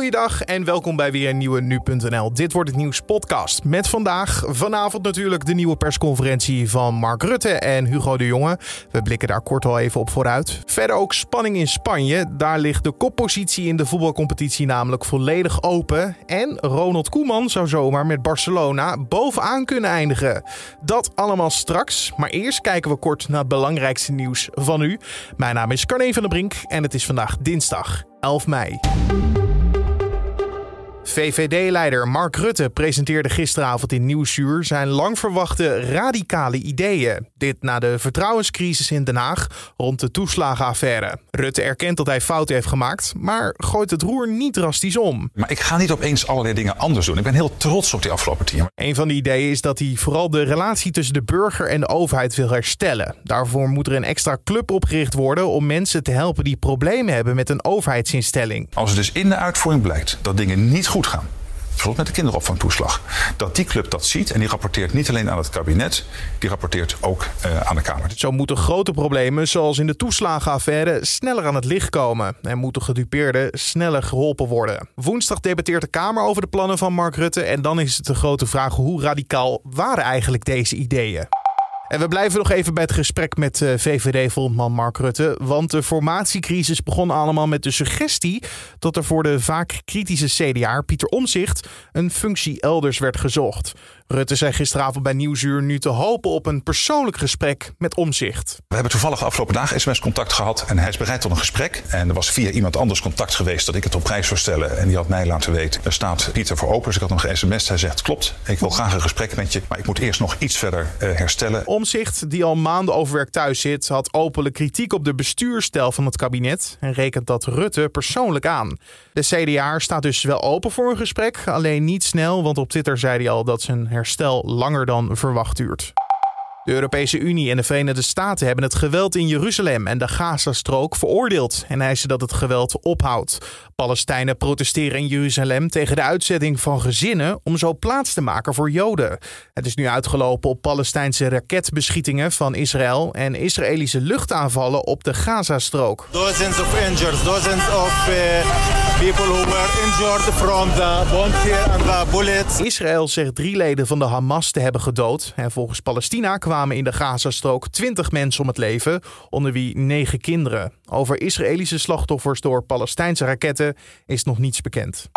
Goeiedag en welkom bij weer een nieuwe Nu.nl. Dit wordt het nieuws podcast. Met vandaag vanavond natuurlijk de nieuwe persconferentie van Mark Rutte en Hugo de Jonge. We blikken daar kort al even op vooruit. Verder ook spanning in Spanje. Daar ligt de koppositie in de voetbalcompetitie namelijk volledig open. En Ronald Koeman zou zomaar met Barcelona bovenaan kunnen eindigen. Dat allemaal straks. Maar eerst kijken we kort naar het belangrijkste nieuws van u. Mijn naam is Carne van der Brink en het is vandaag dinsdag 11 mei. VVD-leider Mark Rutte presenteerde gisteravond in Nieuwsuur zijn lang verwachte radicale ideeën. Dit na de vertrouwenscrisis in Den Haag rond de toeslagenaffaire. Rutte erkent dat hij fouten heeft gemaakt, maar gooit het roer niet drastisch om. Maar ik ga niet opeens allerlei dingen anders doen. Ik ben heel trots op die afgelopen tien jaar. Een van de ideeën is dat hij vooral de relatie tussen de burger en de overheid wil herstellen. Daarvoor moet er een extra club opgericht worden om mensen te helpen die problemen hebben met een overheidsinstelling. Als het dus in de uitvoering blijkt dat dingen niet goed gaan. Bijvoorbeeld met de kinderopvangtoeslag. Dat die club dat ziet en die rapporteert niet alleen aan het kabinet, die rapporteert ook uh, aan de Kamer. Zo moeten grote problemen, zoals in de toeslagenaffaire, sneller aan het licht komen. En moeten gedupeerden sneller geholpen worden. Woensdag debatteert de Kamer over de plannen van Mark Rutte. En dan is het de grote vraag: hoe radicaal waren eigenlijk deze ideeën? En we blijven nog even bij het gesprek met uh, VVD-volkman Mark Rutte. Want de formatiecrisis begon allemaal met de suggestie dat er voor de vaak kritische CDA Pieter Omzicht een functie elders werd gezocht. Rutte zei gisteravond bij Nieuwsuur nu te hopen op een persoonlijk gesprek met Omzicht. We hebben toevallig afgelopen dagen sms-contact gehad en hij is bereid tot een gesprek. En er was via iemand anders contact geweest dat ik het op prijs zou stellen. En die had mij laten weten, er staat Pieter voor open. Dus ik had nog ge-sms. Hij zegt, klopt, ik wil graag een gesprek met je. Maar ik moet eerst nog iets verder uh, herstellen. Omzicht, die al maanden overwerk thuis zit, had openlijk kritiek op de bestuurstijl van het kabinet. En rekent dat Rutte persoonlijk aan. De CDA staat dus wel open voor een gesprek, alleen niet snel. Want op Twitter zei hij al dat zijn herstel langer dan verwacht duurt. De Europese Unie en de Verenigde Staten hebben het geweld in Jeruzalem en de Gazastrook veroordeeld en eisen dat het geweld ophoudt. Palestijnen protesteren in Jeruzalem tegen de uitzetting van gezinnen om zo plaats te maken voor Joden. Het is nu uitgelopen op Palestijnse raketbeschietingen van Israël en Israëlische luchtaanvallen op de Gazastrook. Dozens of dozens of uh, people who were injured from the and the bullets. Israël zegt drie leden van de Hamas te hebben gedood en volgens Palestina kwamen in de Gazastrook 20 mensen om het leven, onder wie negen kinderen. Over Israëlische slachtoffers door Palestijnse raketten is nog niets bekend.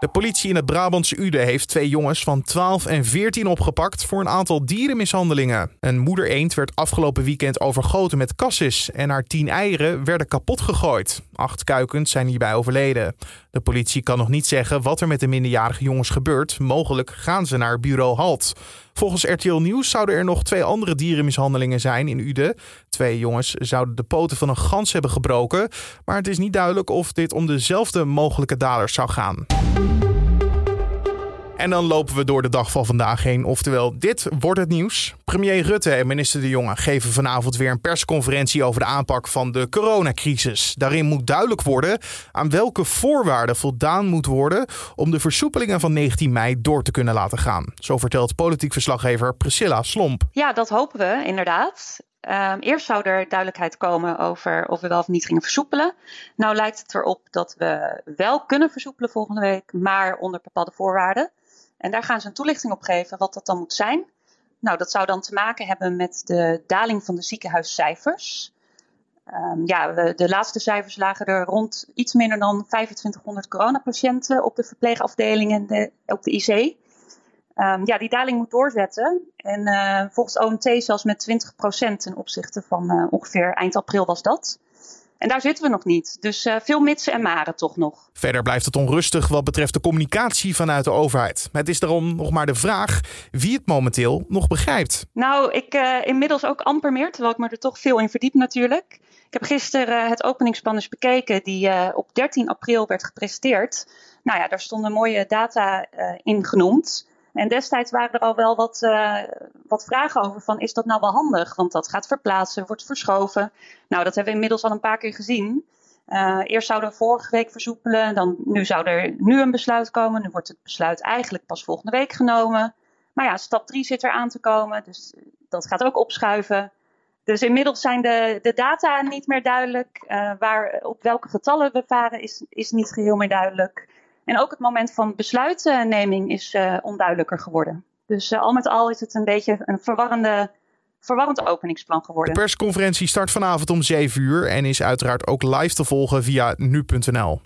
De politie in het Brabantse Ude heeft twee jongens van 12 en 14 opgepakt voor een aantal dierenmishandelingen. Een moeder eend werd afgelopen weekend overgoten met cassis en haar tien eieren werden kapot gegooid. Acht kuikens zijn hierbij overleden. De politie kan nog niet zeggen wat er met de minderjarige jongens gebeurt. Mogelijk gaan ze naar bureau Halt. Volgens RTL Nieuws zouden er nog twee andere dierenmishandelingen zijn in Ude. Twee jongens zouden de poten van een gans hebben gebroken, maar het is niet duidelijk of dit om dezelfde mogelijke daders zou gaan. En dan lopen we door de dag van vandaag heen. Oftewel, dit wordt het nieuws. Premier Rutte en minister De Jonge geven vanavond weer een persconferentie over de aanpak van de coronacrisis. Daarin moet duidelijk worden aan welke voorwaarden voldaan moet worden om de versoepelingen van 19 mei door te kunnen laten gaan. Zo vertelt politiek verslaggever Priscilla Slomp. Ja, dat hopen we inderdaad. Um, eerst zou er duidelijkheid komen over of we wel of niet gingen versoepelen. Nou lijkt het erop dat we wel kunnen versoepelen volgende week, maar onder bepaalde voorwaarden. En daar gaan ze een toelichting op geven wat dat dan moet zijn. Nou, dat zou dan te maken hebben met de daling van de ziekenhuiscijfers. Um, ja, de laatste cijfers lagen er rond iets minder dan 2500 coronapatiënten op de verpleegafdeling en de, op de IC. Um, ja, die daling moet doorzetten. En uh, volgens OMT zelfs met 20% ten opzichte van uh, ongeveer eind april was dat. En daar zitten we nog niet. Dus uh, veel mitsen en maren toch nog. Verder blijft het onrustig wat betreft de communicatie vanuit de overheid. Het is daarom nog maar de vraag wie het momenteel nog begrijpt. Nou, ik uh, inmiddels ook amper meer, terwijl ik me er toch veel in verdiep natuurlijk. Ik heb gisteren uh, het openingsplan eens bekeken, die op 13 april werd gepresenteerd. Nou ja, daar stonden mooie data in genoemd. En destijds waren er al wel wat, uh, wat vragen over van is dat nou wel handig? Want dat gaat verplaatsen, wordt verschoven. Nou, dat hebben we inmiddels al een paar keer gezien. Uh, eerst zouden we vorige week versoepelen, dan, nu zou er nu een besluit komen. Nu wordt het besluit eigenlijk pas volgende week genomen. Maar ja, stap 3 zit er aan te komen, dus dat gaat ook opschuiven. Dus inmiddels zijn de, de data niet meer duidelijk. Uh, waar, op welke getallen we varen is, is niet geheel meer duidelijk. En ook het moment van besluitneming is onduidelijker geworden. Dus al met al is het een beetje een verwarrende verwarrend openingsplan geworden. De persconferentie start vanavond om 7 uur en is uiteraard ook live te volgen via nu.nl.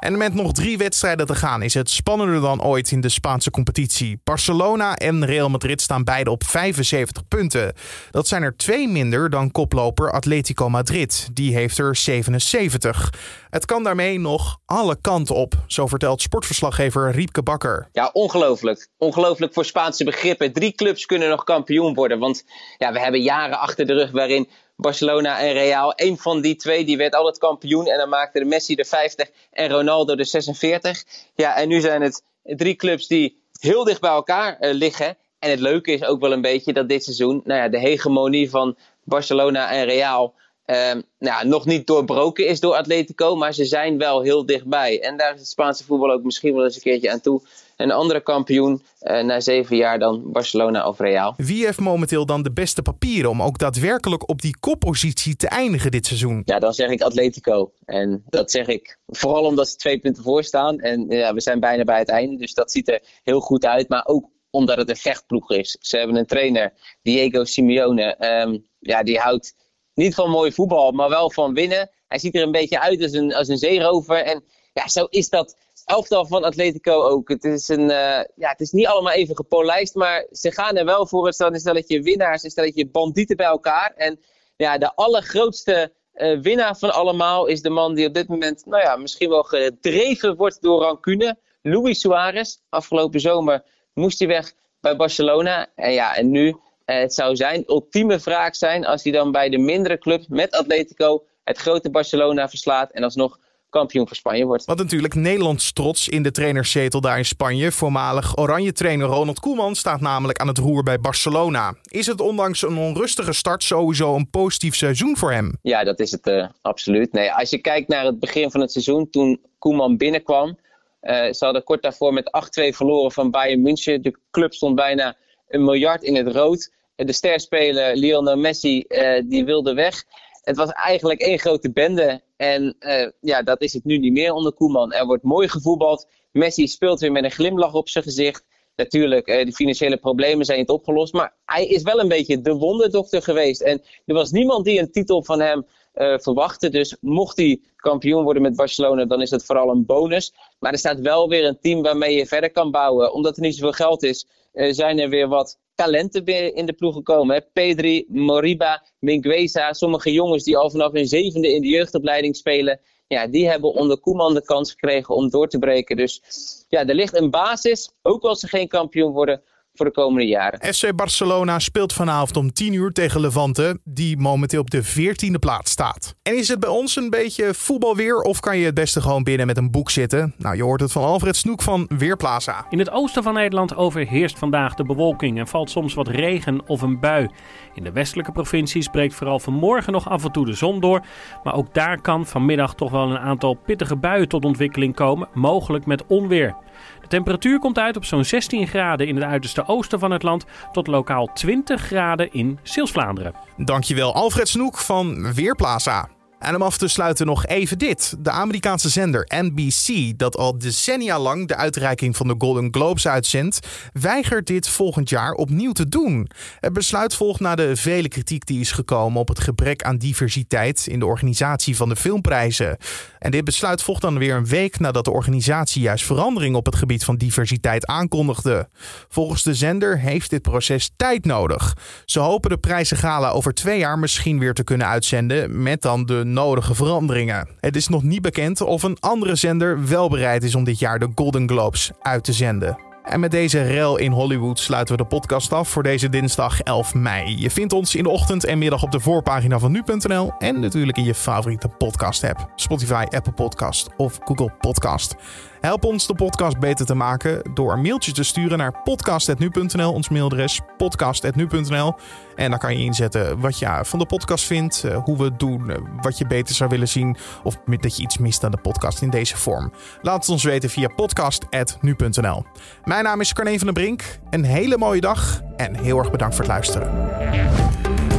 En met nog drie wedstrijden te gaan is het spannender dan ooit in de Spaanse competitie. Barcelona en Real Madrid staan beide op 75 punten. Dat zijn er twee minder dan koploper Atletico Madrid. Die heeft er 77. Het kan daarmee nog alle kanten op, zo vertelt sportverslaggever Riepke Bakker. Ja, ongelooflijk. Ongelooflijk voor Spaanse begrippen. Drie clubs kunnen nog kampioen worden. Want ja, we hebben jaren achter de rug waarin Barcelona en Real. Eén van die twee die werd altijd kampioen. En dan maakte de Messi de 50 en Ronaldo de 46. Ja, en nu zijn het drie clubs die heel dicht bij elkaar uh, liggen. En het leuke is ook wel een beetje dat dit seizoen nou ja, de hegemonie van Barcelona en Real uh, nou, nog niet doorbroken is door Atletico. Maar ze zijn wel heel dichtbij. En daar is het Spaanse voetbal ook misschien wel eens een keertje aan toe een andere kampioen uh, na zeven jaar dan Barcelona of Real. Wie heeft momenteel dan de beste papieren om ook daadwerkelijk op die koppositie te eindigen dit seizoen? Ja, dan zeg ik Atletico. En dat zeg ik vooral omdat ze twee punten voor staan. En ja, we zijn bijna bij het einde, dus dat ziet er heel goed uit. Maar ook omdat het een vechtploeg is. Ze hebben een trainer, Diego Simeone. Um, ja, die houdt niet van mooi voetbal, maar wel van winnen. Hij ziet er een beetje uit als een, als een zeerover. En ja, zo is dat elftal van Atletico ook. Het is, een, uh, ja, het is niet allemaal even gepolijst, maar ze gaan er wel voor. Het staan een stelletje winnaars, een stelletje bandieten bij elkaar. En ja, de allergrootste uh, winnaar van allemaal is de man die op dit moment, nou ja, misschien wel gedreven wordt door rancune. Luis Suarez. Afgelopen zomer moest hij weg bij Barcelona. En ja, en nu, uh, het zou zijn ultieme wraak zijn als hij dan bij de mindere club met Atletico het grote Barcelona verslaat en alsnog kampioen voor Spanje wordt. Wat natuurlijk Nederlands trots in de trainerszetel daar in Spanje. Voormalig oranje trainer Ronald Koeman staat namelijk aan het roer bij Barcelona. Is het ondanks een onrustige start sowieso een positief seizoen voor hem? Ja, dat is het uh, absoluut. Nee, als je kijkt naar het begin van het seizoen, toen Koeman binnenkwam. Uh, ze hadden kort daarvoor met 8-2 verloren van Bayern München. De club stond bijna een miljard in het rood. De sterspeler Lionel Messi uh, die wilde weg. Het was eigenlijk één grote bende. En uh, ja, dat is het nu niet meer onder Koeman. Er wordt mooi gevoetbald. Messi speelt weer met een glimlach op zijn gezicht. Natuurlijk, uh, de financiële problemen zijn niet opgelost. Maar hij is wel een beetje de wonderdokter geweest. En er was niemand die een titel van hem uh, verwachtte. Dus mocht hij kampioen worden met Barcelona, dan is dat vooral een bonus. Maar er staat wel weer een team waarmee je verder kan bouwen. Omdat er niet zoveel geld is, zijn er weer wat talenten in de ploeg gekomen. Hè? Pedri, Moriba, Mingueza, sommige jongens die al vanaf hun zevende in de jeugdopleiding spelen. Ja, die hebben onder Koeman de kans gekregen om door te breken. Dus ja, er ligt een basis, ook als ze geen kampioen worden, voor de komende jaren. FC Barcelona speelt vanavond om 10 uur tegen Levante, die momenteel op de 14e plaats staat. En is het bij ons een beetje voetbalweer of kan je het beste gewoon binnen met een boek zitten? Nou, je hoort het van Alfred Snoek van Weerplaza. In het oosten van Nederland overheerst vandaag de bewolking en valt soms wat regen of een bui. In de westelijke provincies breekt vooral vanmorgen nog af en toe de zon door, maar ook daar kan vanmiddag toch wel een aantal pittige buien tot ontwikkeling komen, mogelijk met onweer. De temperatuur komt uit op zo'n 16 graden in het uiterste oosten van het land tot lokaal 20 graden in Zeeuws-Vlaanderen. Dankjewel Alfred Snoek van Weerplaza. En om af te sluiten nog even dit. De Amerikaanse zender NBC, dat al decennia lang de uitreiking van de Golden Globes uitzendt, weigert dit volgend jaar opnieuw te doen. Het besluit volgt na de vele kritiek die is gekomen op het gebrek aan diversiteit in de organisatie van de filmprijzen. En dit besluit volgt dan weer een week nadat de organisatie juist verandering op het gebied van diversiteit aankondigde. Volgens de zender heeft dit proces tijd nodig. Ze hopen de prijzengala over twee jaar misschien weer te kunnen uitzenden met dan de nodige veranderingen. Het is nog niet bekend of een andere zender wel bereid is om dit jaar de Golden Globes uit te zenden. En met deze rel in Hollywood sluiten we de podcast af voor deze dinsdag 11 mei. Je vindt ons in de ochtend en middag op de voorpagina van nu.nl en natuurlijk in je favoriete podcast app. Spotify, Apple Podcast of Google Podcast. Help ons de podcast beter te maken door een mailtje te sturen naar podcast.nu.nl, ons mailadres podcast.nu.nl. En dan kan je inzetten wat je van de podcast vindt, eh, hoe we het doen, eh, wat je beter zou willen zien of dat je iets mist aan de podcast in deze vorm. Laat het ons weten via podcast.nu.nl. Mijn naam is Carne van der Brink. Een hele mooie dag en heel erg bedankt voor het luisteren.